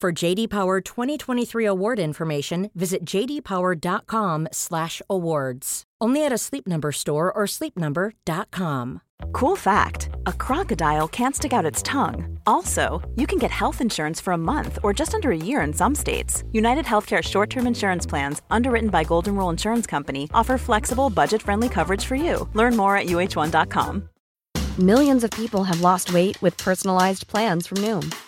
For JD Power 2023 award information, visit jdpower.com/awards. Only at a Sleep Number store or sleepnumber.com. Cool fact a crocodile can't stick out its tongue. Also, you can get health insurance for a month or just under a year in some states. United Healthcare short term insurance plans, underwritten by Golden Rule Insurance Company, offer flexible, budget friendly coverage for you. Learn more at uh1.com. Millions of people have lost weight with personalized plans from Noom,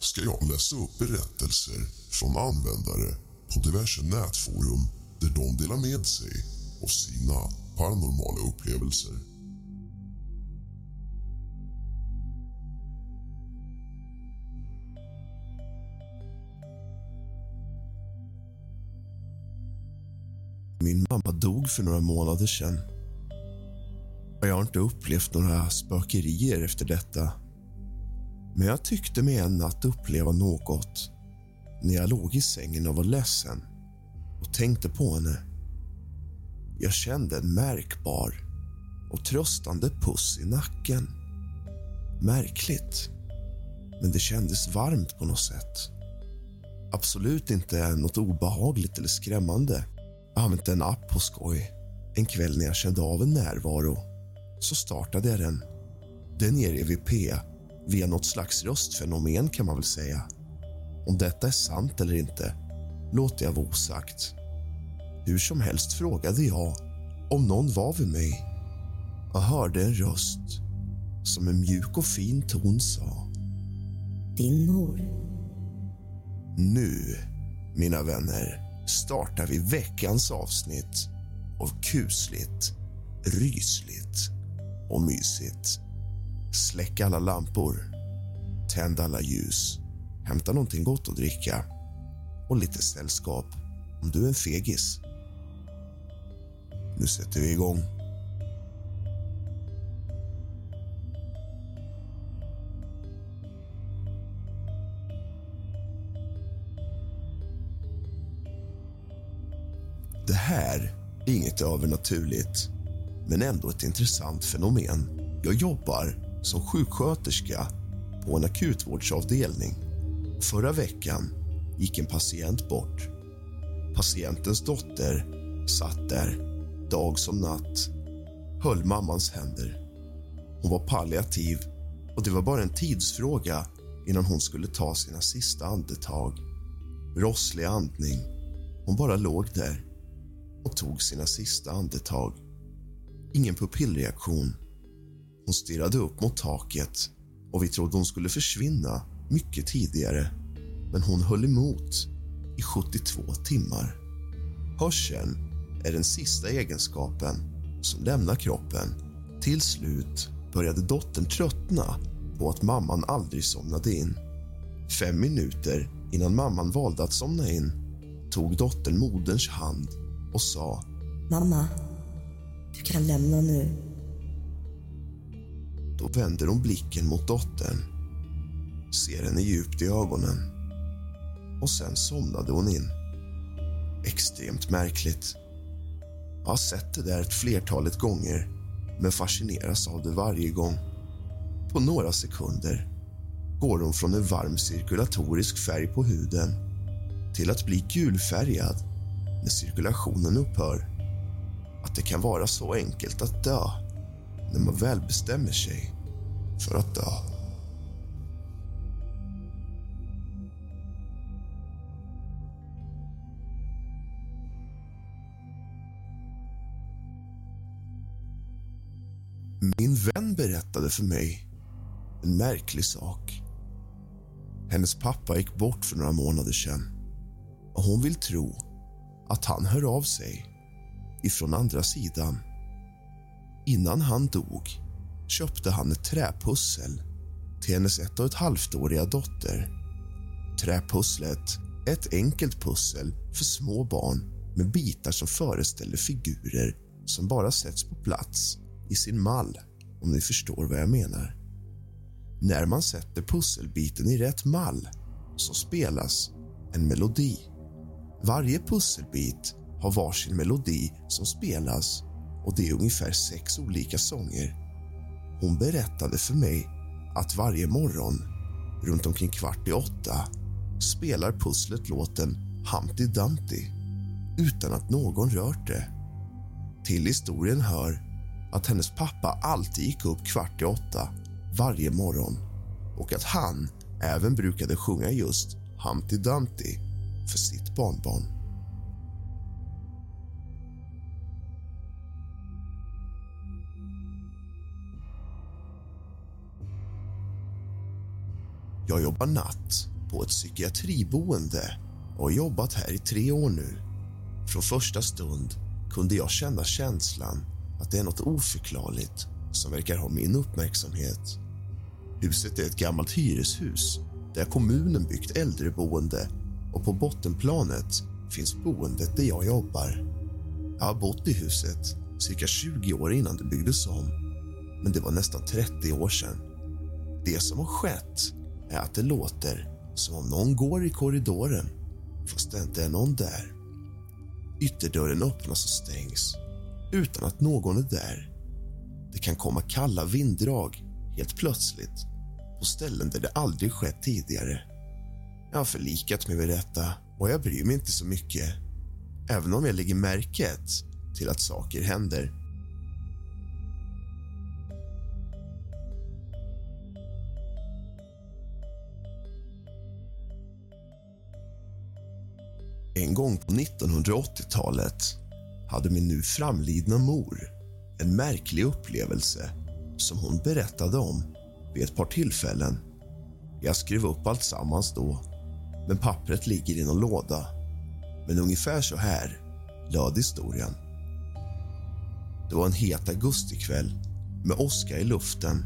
ska jag läsa upp berättelser från användare på diverse nätforum där de delar med sig av sina paranormala upplevelser. Min mamma dog för några månader sedan. Jag har inte upplevt några spökerier efter detta. Men jag tyckte mig en natt uppleva något när jag låg i sängen och var ledsen och tänkte på henne. Jag kände en märkbar och tröstande puss i nacken. Märkligt, men det kändes varmt på något sätt. Absolut inte något obehagligt eller skrämmande. Jag använde en app på skoj. En kväll när jag kände av en närvaro så startade jag den. Den ger EVP via något slags röstfenomen kan man väl säga. Om detta är sant eller inte låter jag vara osagt. Hur som helst frågade jag om någon var vid mig. Jag hörde en röst som en mjuk och fin ton sa. Din mor. Nu, mina vänner, startar vi veckans avsnitt av kusligt, rysligt och mysigt. Släck alla lampor, tänd alla ljus, hämta någonting gott att dricka och lite sällskap om du är en fegis. Nu sätter vi igång. Det här är inget övernaturligt, men ändå ett intressant fenomen. Jag jobbar som sjuksköterska på en akutvårdsavdelning. Förra veckan gick en patient bort. Patientens dotter satt där, dag som natt, höll mammans händer. Hon var palliativ och det var bara en tidsfråga innan hon skulle ta sina sista andetag. Rosslig andning. Hon bara låg där och tog sina sista andetag. Ingen pupillreaktion. Hon stirrade upp mot taket och vi trodde hon skulle försvinna mycket tidigare. Men hon höll emot i 72 timmar. Hörseln är den sista egenskapen som lämnar kroppen. Till slut började dottern tröttna på att mamman aldrig somnade in. Fem minuter innan mamman valde att somna in tog dottern moderns hand och sa Mamma, du kan lämna nu. Då vänder hon blicken mot dottern, ser henne djupt i ögonen och sen somnade hon in. Extremt märkligt. Jag har sett det där ett flertalet gånger men fascineras av det varje gång. På några sekunder går hon från en varm cirkulatorisk färg på huden till att bli gulfärgad när cirkulationen upphör. Att det kan vara så enkelt att dö när man väl bestämmer sig för att dö. Min vän berättade för mig en märklig sak. Hennes pappa gick bort för några månader sedan och hon vill tro att han hör av sig ifrån andra sidan. Innan han dog köpte han ett träpussel till hennes ett och ett halvt-åriga dotter. Träpusslet är ett enkelt pussel för små barn med bitar som föreställer figurer som bara sätts på plats i sin mall, om ni förstår vad jag menar. När man sätter pusselbiten i rätt mall så spelas en melodi. Varje pusselbit har varsin melodi som spelas och det är ungefär sex olika sånger. Hon berättade för mig att varje morgon runt omkring kvart i åtta spelar pusslet låten Humpty Dumpty utan att någon rört det. Till historien hör att hennes pappa alltid gick upp kvart i åtta varje morgon och att han även brukade sjunga just Humpty Dumpty för sitt barnbarn. Jag jobbar natt på ett psykiatriboende och har jobbat här i tre år nu. Från första stund kunde jag känna känslan att det är något oförklarligt som verkar ha min uppmärksamhet. Huset är ett gammalt hyreshus där kommunen byggt äldreboende och på bottenplanet finns boendet där jag jobbar. Jag har bott i huset cirka 20 år innan det byggdes om, men det var nästan 30 år sedan. Det som har skett är att det låter som om någon går i korridoren fast det inte är någon där. Ytterdörren öppnas och stängs utan att någon är där. Det kan komma kalla vinddrag helt plötsligt på ställen där det aldrig skett tidigare. Jag har förlikat mig med detta och jag bryr mig inte så mycket även om jag lägger märket till att saker händer. En gång på 1980-talet hade min nu framlidna mor en märklig upplevelse som hon berättade om vid ett par tillfällen. Jag skrev upp allt sammans då, men pappret ligger i någon låda. Men ungefär så här löd historien. Det var en het augustikväll med åska i luften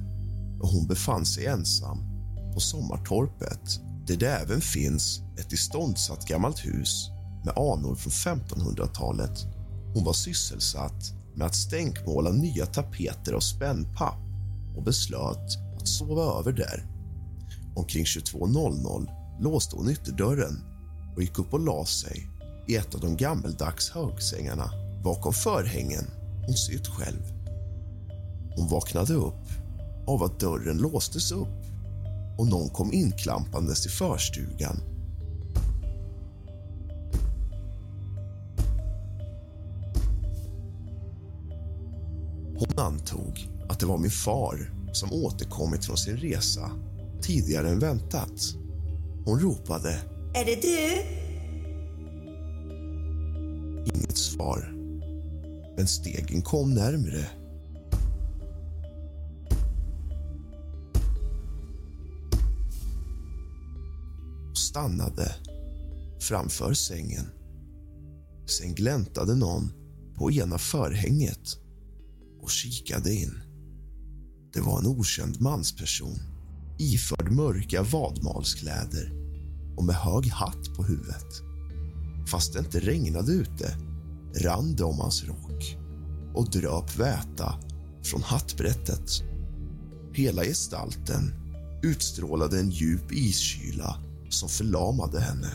och hon befann sig ensam på sommartorpet där det även finns ett iståndsatt gammalt hus med anor från 1500-talet. Hon var sysselsatt med att stänkmåla nya tapeter av spännpapp och beslöt att sova över där. Omkring 22.00 låste hon ytterdörren och gick upp och la sig i ett av de gammeldags högsängarna bakom förhängen hon sytt själv. Hon vaknade upp av att dörren låstes upp och någon kom inklampandes i förstugan. Antog att det var min far som återkommit från sin resa tidigare än väntat. Hon ropade. Är det du? Inget svar. Men stegen kom närmre. Stannade framför sängen. Sen gläntade någon på ena förhänget och kikade in. Det var en okänd mansperson iförd mörka vadmalskläder och med hög hatt på huvudet. Fast det inte regnade ute rann det om hans rock och dröp väta från hattbrättet. Hela gestalten utstrålade en djup iskyla som förlamade henne.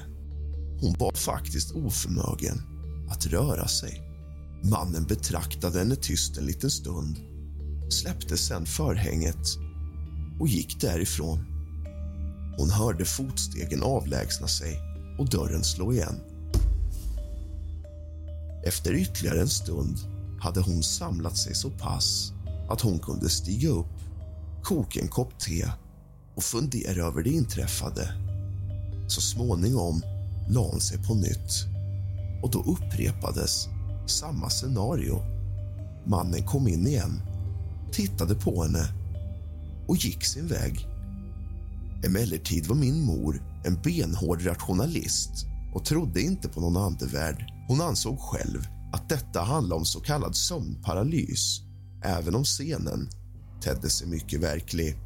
Hon var faktiskt oförmögen att röra sig. Mannen betraktade henne tyst en liten stund släppte sen förhänget och gick därifrån. Hon hörde fotstegen avlägsna sig och dörren slå igen. Efter ytterligare en stund hade hon samlat sig så pass att hon kunde stiga upp koka en kopp te och fundera över det inträffade. Så småningom la hon sig på nytt och då upprepades samma scenario. Mannen kom in igen, tittade på henne och gick sin väg. Emellertid var min mor en benhård rationalist och trodde inte på någon andevärld. Hon ansåg själv att detta handlade om så kallad sömnparalys även om scenen tedde sig mycket verklig.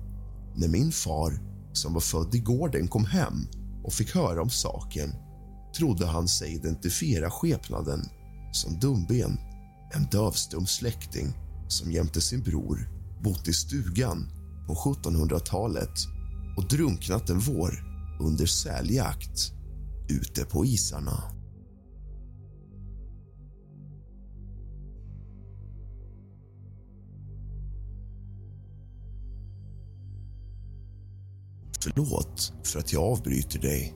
När min far, som var född i gården, kom hem och fick höra om saken trodde han sig identifiera skepnaden som Dumben, en dövstum släkting som jämte sin bror bott i stugan på 1700-talet och drunknat en vår under säljakt ute på isarna. Förlåt för att jag avbryter dig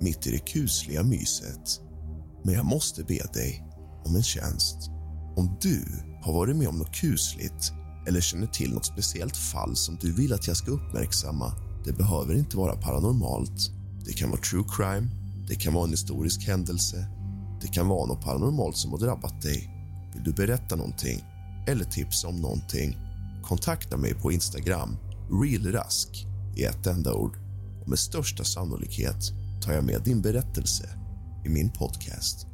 mitt i det kusliga myset. Men jag måste be dig om en tjänst. Om du har varit med om något kusligt eller känner till något speciellt fall som du vill att jag ska uppmärksamma. Det behöver inte vara paranormalt. Det kan vara true crime, det kan vara en historisk händelse. Det kan vara något paranormalt som har drabbat dig. Vill du berätta någonting eller tipsa om någonting? Kontakta mig på Instagram, realrask i ett enda ord. Och med största sannolikhet tar jag med din berättelse i min podcast.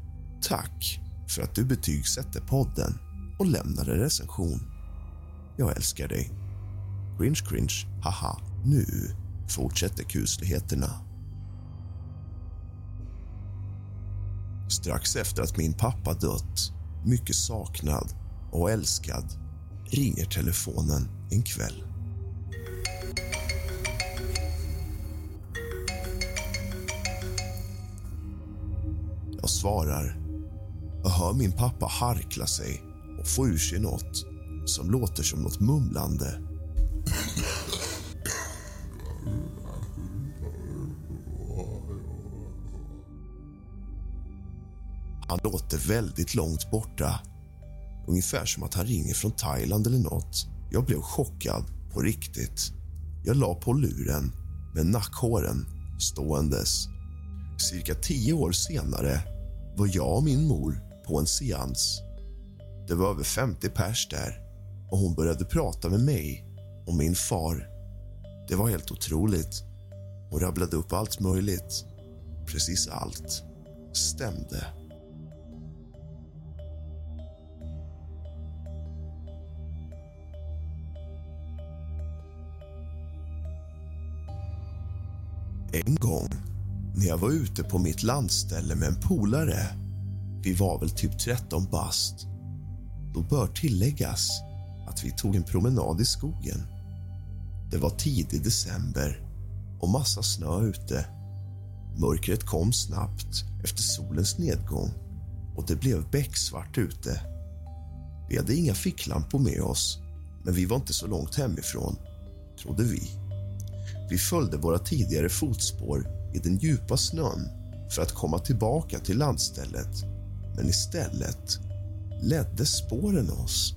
Tack för att du betygsätter podden och lämnar en recension. Jag älskar dig. Cringe, cringe, haha. Nu fortsätter kusligheterna. Strax efter att min pappa dött, mycket saknad och älskad, ringer telefonen en kväll. Jag svarar hör min pappa harkla sig och få ur sig något som låter som något mumlande. Han låter väldigt långt borta. Ungefär som att han ringer från Thailand eller något. Jag blev chockad på riktigt. Jag la på luren med nackhåren ståendes. Cirka tio år senare var jag och min mor på en seans. Det var över 50 pers där och hon började prata med mig och min far. Det var helt otroligt. Hon rabblade upp allt möjligt. Precis allt stämde. En gång när jag var ute på mitt landställe med en polare. Vi var väl typ 13 bast. Då bör tilläggas att vi tog en promenad i skogen. Det var tidig december och massa snö ute. Mörkret kom snabbt efter solens nedgång och det blev becksvart ute. Vi hade inga ficklampor med oss, men vi var inte så långt hemifrån, trodde vi. Vi följde våra tidigare fotspår i den djupa snön för att komma tillbaka till landstället. Men istället ledde spåren oss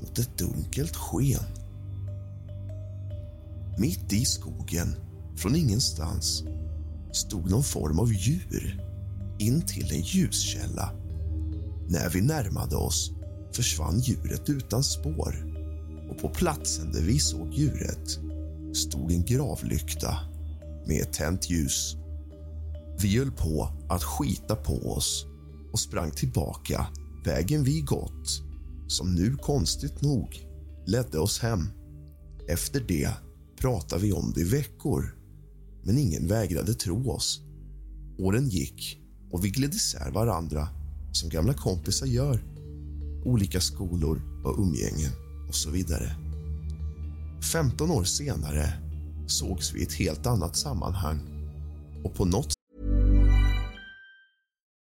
mot ett dunkelt sken. Mitt i skogen, från ingenstans, stod någon form av djur in till en ljuskälla. När vi närmade oss försvann djuret utan spår och på platsen där vi såg djuret stod en gravlykta med ett tänt ljus. Vi höll på att skita på oss och sprang tillbaka vägen vi gått som nu konstigt nog ledde oss hem. Efter det pratade vi om det i veckor, men ingen vägrade tro oss. Åren gick och vi gled isär varandra som gamla kompisar gör. Olika skolor och umgängen och så vidare. 15 år senare sågs vi i ett helt annat sammanhang och på något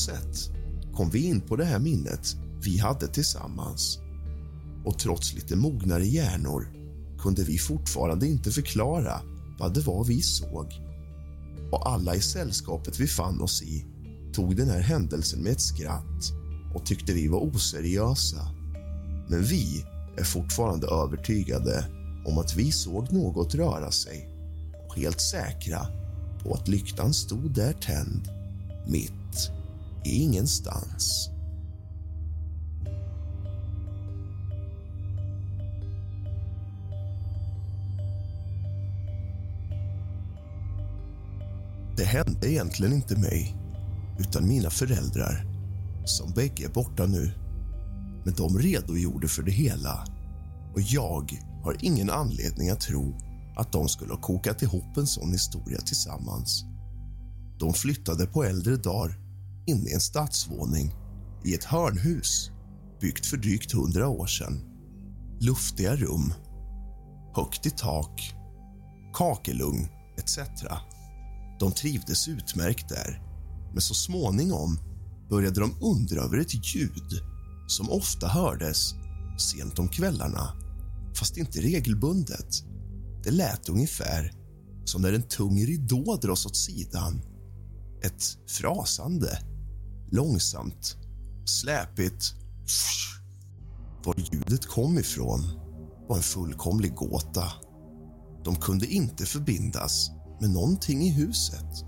sätt kom vi in på det här minnet vi hade tillsammans. Och trots lite mognare hjärnor kunde vi fortfarande inte förklara vad det var vi såg. Och alla i sällskapet vi fann oss i tog den här händelsen med ett skratt och tyckte vi var oseriösa. Men vi är fortfarande övertygade om att vi såg något röra sig och helt säkra på att lyktan stod där tänd, mitt i ingenstans. Det hände egentligen inte mig, utan mina föräldrar som bägge är borta nu. Men de redogjorde för det hela och jag har ingen anledning att tro att de skulle ha kokat ihop en sån historia tillsammans. De flyttade på äldre dagar in i en stadsvåning i ett hörnhus byggt för drygt hundra år sedan. Luftiga rum, högt i tak, kakelugn etc. De trivdes utmärkt där, men så småningom började de undra över ett ljud som ofta hördes sent om kvällarna, fast inte regelbundet. Det lät ungefär som när en tung ridå dras åt sidan. Ett frasande, långsamt, släpigt. Var ljudet kom ifrån var en fullkomlig gåta. De kunde inte förbindas med någonting i huset.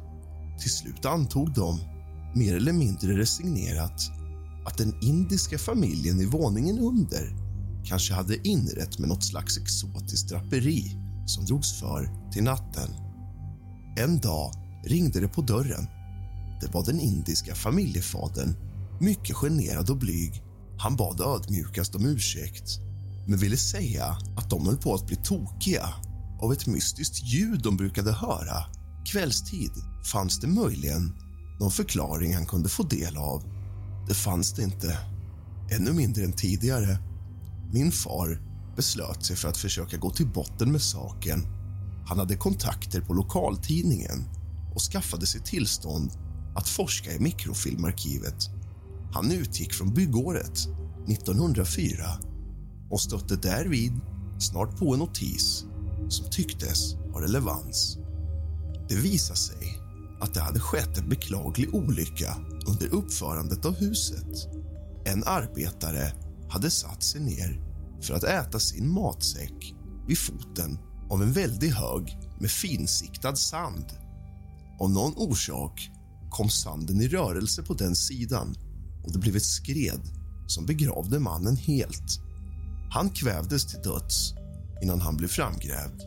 Till slut antog de, mer eller mindre resignerat att den indiska familjen i våningen under kanske hade inrett med något slags exotiskt draperi som drogs för till natten. En dag ringde det på dörren. Det var den indiska familjefadern, mycket generad och blyg. Han bad ödmjukast om ursäkt men ville säga att de höll på att bli tokiga av ett mystiskt ljud de brukade höra. Kvällstid fanns det möjligen någon förklaring han kunde få del av. Det fanns det inte, ännu mindre än tidigare. Min far beslöt sig för att försöka gå till botten med saken. Han hade kontakter på lokaltidningen och skaffade sig tillstånd att forska i mikrofilmarkivet. Han utgick från byggåret 1904 och stötte därvid snart på en notis som tycktes ha relevans. Det visade sig att det hade skett en beklaglig olycka under uppförandet av huset. En arbetare hade satt sig ner för att äta sin matsäck vid foten av en väldig hög med finsiktad sand. Av någon orsak kom sanden i rörelse på den sidan och det blev ett skred som begravde mannen helt. Han kvävdes till döds innan han blev framgrävd.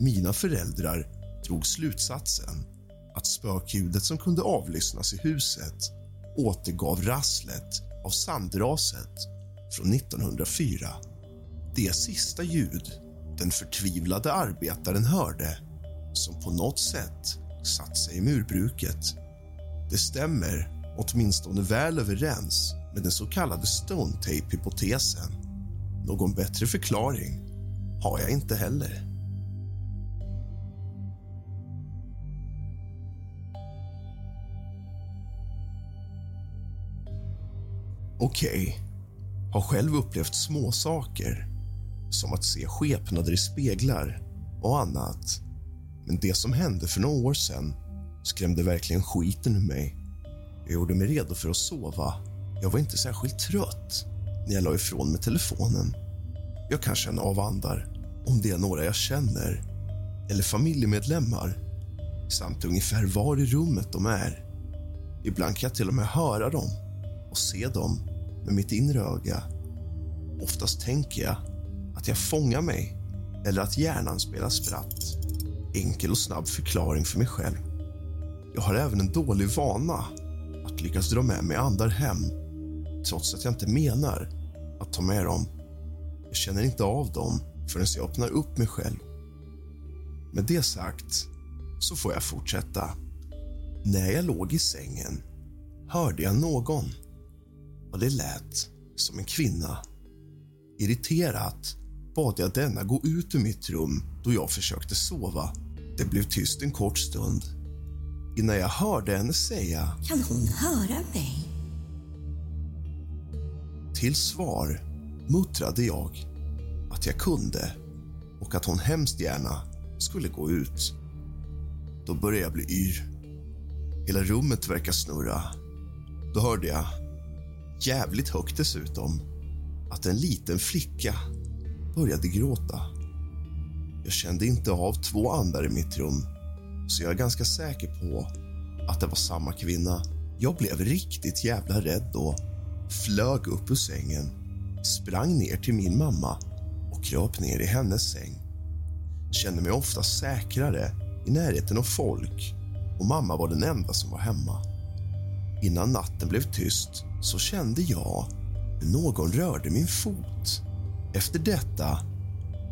Mina föräldrar drog slutsatsen att spökljudet som kunde avlyssnas i huset återgav rasslet av sandraset från 1904. Det sista ljud den förtvivlade arbetaren hörde som på något sätt satt sig i murbruket. Det stämmer åtminstone väl överens med den så kallade stone tape-hypotesen. Någon bättre förklaring har jag inte heller. Okej, okay. har själv upplevt små saker som att se skepnader i speglar och annat. Men det som hände för några år sedan skrämde verkligen skiten ur mig. Jag gjorde mig redo för att sova. Jag var inte särskilt trött när jag la ifrån mig telefonen. Jag kan känna av andar om det är några jag känner eller familjemedlemmar samt ungefär var i rummet de är. Ibland kan jag till och med höra dem och se dem med mitt inre öga. Oftast tänker jag att jag fångar mig eller att hjärnan spelar spratt. Enkel och snabb förklaring för mig själv. Jag har även en dålig vana att lyckas dra med mig andar hem trots att jag inte menar att ta med dem. Jag känner inte av dem förrän jag öppnar upp mig själv. Med det sagt så får jag fortsätta. När jag låg i sängen hörde jag någon och det lät som en kvinna. Irriterat bad jag denna gå ut ur mitt rum då jag försökte sova. Det blev tyst en kort stund innan jag hörde henne säga... Kan hon höra mig? Till svar muttrade jag att jag kunde och att hon hemskt gärna skulle gå ut. Då började jag bli yr. Hela rummet verkar snurra. Då hörde jag, jävligt högt dessutom, att en liten flicka började gråta. Jag kände inte av två andar i mitt rum så jag är ganska säker på att det var samma kvinna. Jag blev riktigt jävla rädd då. Flög upp ur sängen, sprang ner till min mamma och kröp ner i hennes säng. Kände mig ofta säkrare i närheten av folk och mamma var den enda som var hemma. Innan natten blev tyst så kände jag hur någon rörde min fot. Efter detta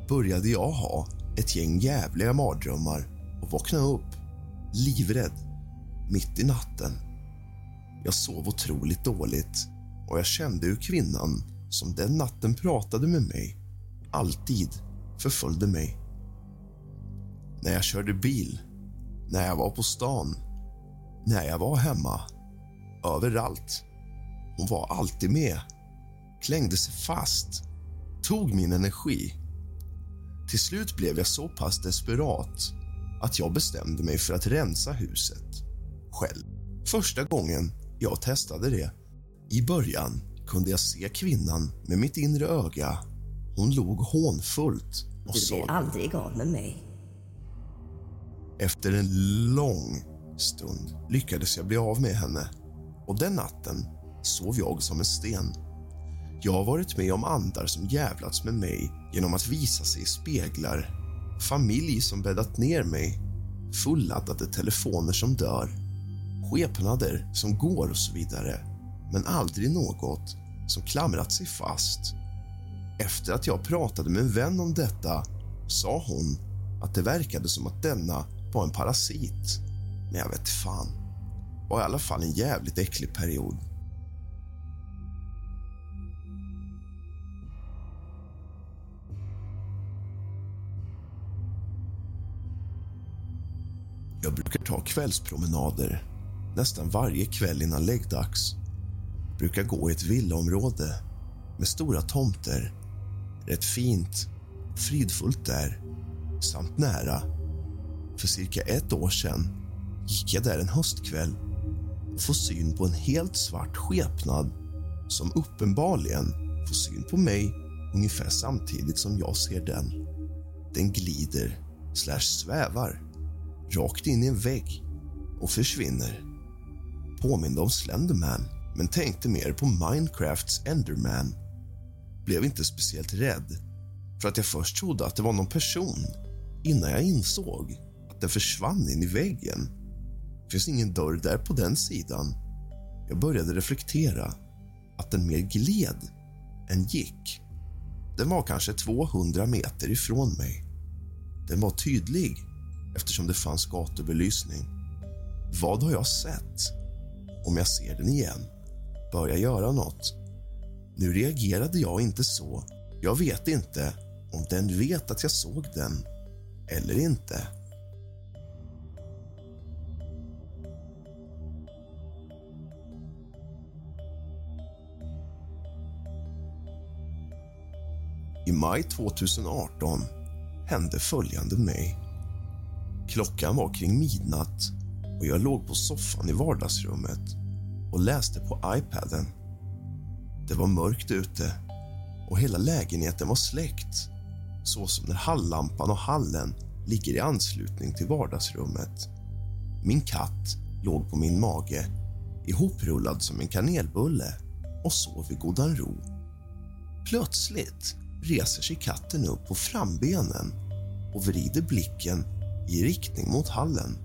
började jag ha ett gäng jävliga mardrömmar och vaknade upp livrädd mitt i natten. Jag sov otroligt dåligt och jag kände hur kvinnan som den natten pratade med mig alltid förföljde mig. När jag körde bil, när jag var på stan, när jag var hemma. Överallt. Hon var alltid med. Klängde sig fast. Tog min energi. Till slut blev jag så pass desperat att jag bestämde mig för att rensa huset själv. Första gången jag testade det. I början kunde jag se kvinnan med mitt inre öga. Hon log hånfullt och Du sa... blir aldrig av med mig. Efter en lång stund lyckades jag bli av med henne och den natten sov jag som en sten. Jag har varit med om andar som jävlats med mig genom att visa sig i speglar familj som bäddat ner mig fulladdade telefoner som dör skepnader som går och så vidare men aldrig något som klamrat sig fast. Efter att jag pratade med en vän om detta sa hon att det verkade som att denna var en parasit. Men jag vet fan. Det var i alla fall en jävligt äcklig period. Jag brukar ta kvällspromenader nästan varje kväll innan läggdags. Brukar gå i ett villaområde med stora tomter. Rätt fint och fridfullt där, samt nära. För cirka ett år sedan gick jag där en höstkväll och får syn på en helt svart skepnad som uppenbarligen får syn på mig ungefär samtidigt som jag ser den. Den glider, slash svävar, rakt in i en vägg och försvinner. Påminde om Slenderman, men tänkte mer på Minecrafts Enderman. Blev inte speciellt rädd, för att jag först trodde att det var någon person innan jag insåg att den försvann in i väggen. Det finns ingen dörr där på den sidan. Jag började reflektera att den mer gled än gick. Den var kanske 200 meter ifrån mig. Den var tydlig eftersom det fanns gatubelysning. Vad har jag sett? Om jag ser den igen, bör jag göra något? Nu reagerade jag inte så. Jag vet inte om den vet att jag såg den eller inte. I maj 2018 hände följande mig. Klockan var kring midnatt och jag låg på soffan i vardagsrummet och läste på iPaden. Det var mörkt ute och hela lägenheten var släckt så som när hallampan och hallen ligger i anslutning till vardagsrummet. Min katt låg på min mage ihoprullad som en kanelbulle och sov i godan ro. Plötsligt reser sig katten upp på frambenen och vrider blicken i riktning mot hallen.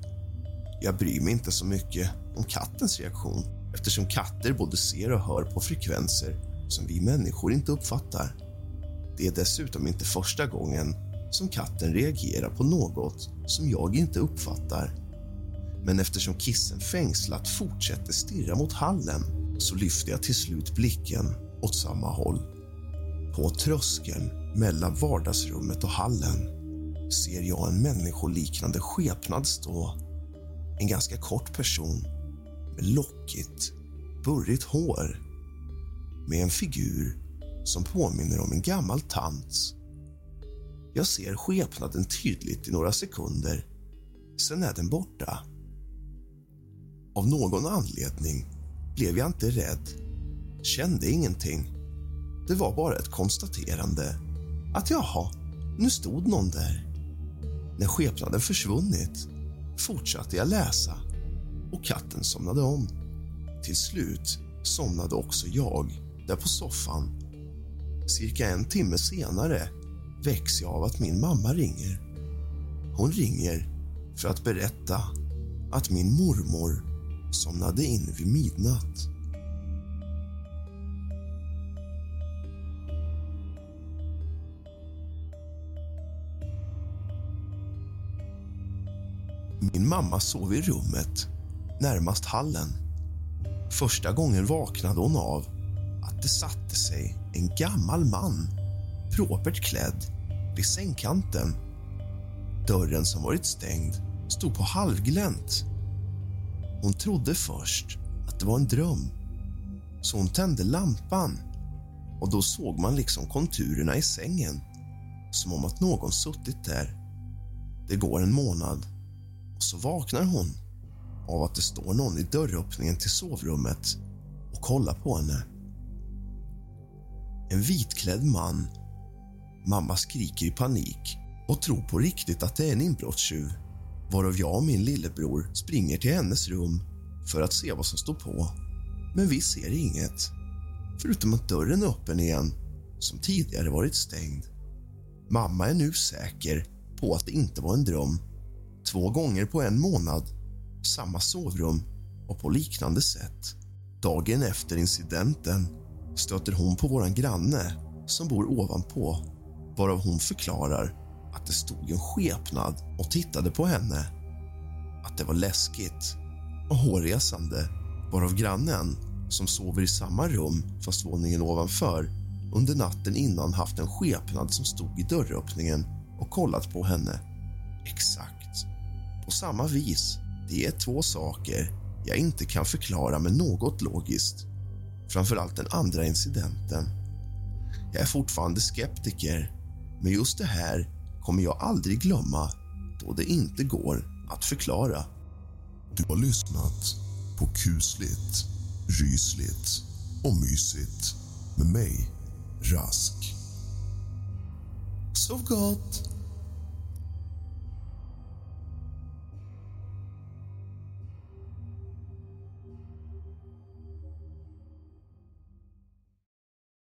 Jag bryr mig inte så mycket om kattens reaktion eftersom katter både ser och hör på frekvenser som vi människor inte uppfattar. Det är dessutom inte första gången som katten reagerar på något som jag inte uppfattar. Men eftersom kissen fängslat fortsätter stirra mot hallen så lyfter jag till slut blicken åt samma håll. På tröskeln mellan vardagsrummet och hallen ser jag en människoliknande skepnad stå. En ganska kort person med lockigt, burrigt hår med en figur som påminner om en gammal tants. Jag ser skepnaden tydligt i några sekunder. Sen är den borta. Av någon anledning blev jag inte rädd, kände ingenting. Det var bara ett konstaterande att jaha, nu stod någon där. När skepnaden försvunnit fortsatte jag läsa och katten somnade om. Till slut somnade också jag där på soffan. Cirka en timme senare väcks jag av att min mamma ringer. Hon ringer för att berätta att min mormor somnade in vid midnatt. Min mamma sov i rummet närmast hallen. Första gången vaknade hon av att det satte sig en gammal man propert klädd vid sängkanten. Dörren som varit stängd stod på halvglänt. Hon trodde först att det var en dröm, så hon tände lampan och då såg man liksom konturerna i sängen som om att någon suttit där. Det går en månad och så vaknar hon av att det står någon i dörröppningen till sovrummet och kollar på henne. En vitklädd man. Mamma skriker i panik och tror på riktigt att det är en inbrottstjuv varav jag och min lillebror springer till hennes rum för att se vad som står på. Men vi ser inget, förutom att dörren är öppen igen som tidigare varit stängd. Mamma är nu säker på att det inte var en dröm. Två gånger på en månad, samma sovrum och på liknande sätt. Dagen efter incidenten stöter hon på vår granne som bor ovanpå varav hon förklarar att det stod en skepnad och tittade på henne. Att det var läskigt och hårresande varav grannen, som sover i samma rum fast våningen ovanför under natten innan haft en skepnad som stod i dörröppningen och kollat på henne. Exakt. På samma vis. Det är två saker jag inte kan förklara med något logiskt. Framförallt den andra incidenten. Jag är fortfarande skeptiker, men just det här kommer jag aldrig glömma då det inte går att förklara. Du har lyssnat på kusligt, rysligt och mysigt med mig, Rask. Sov gott!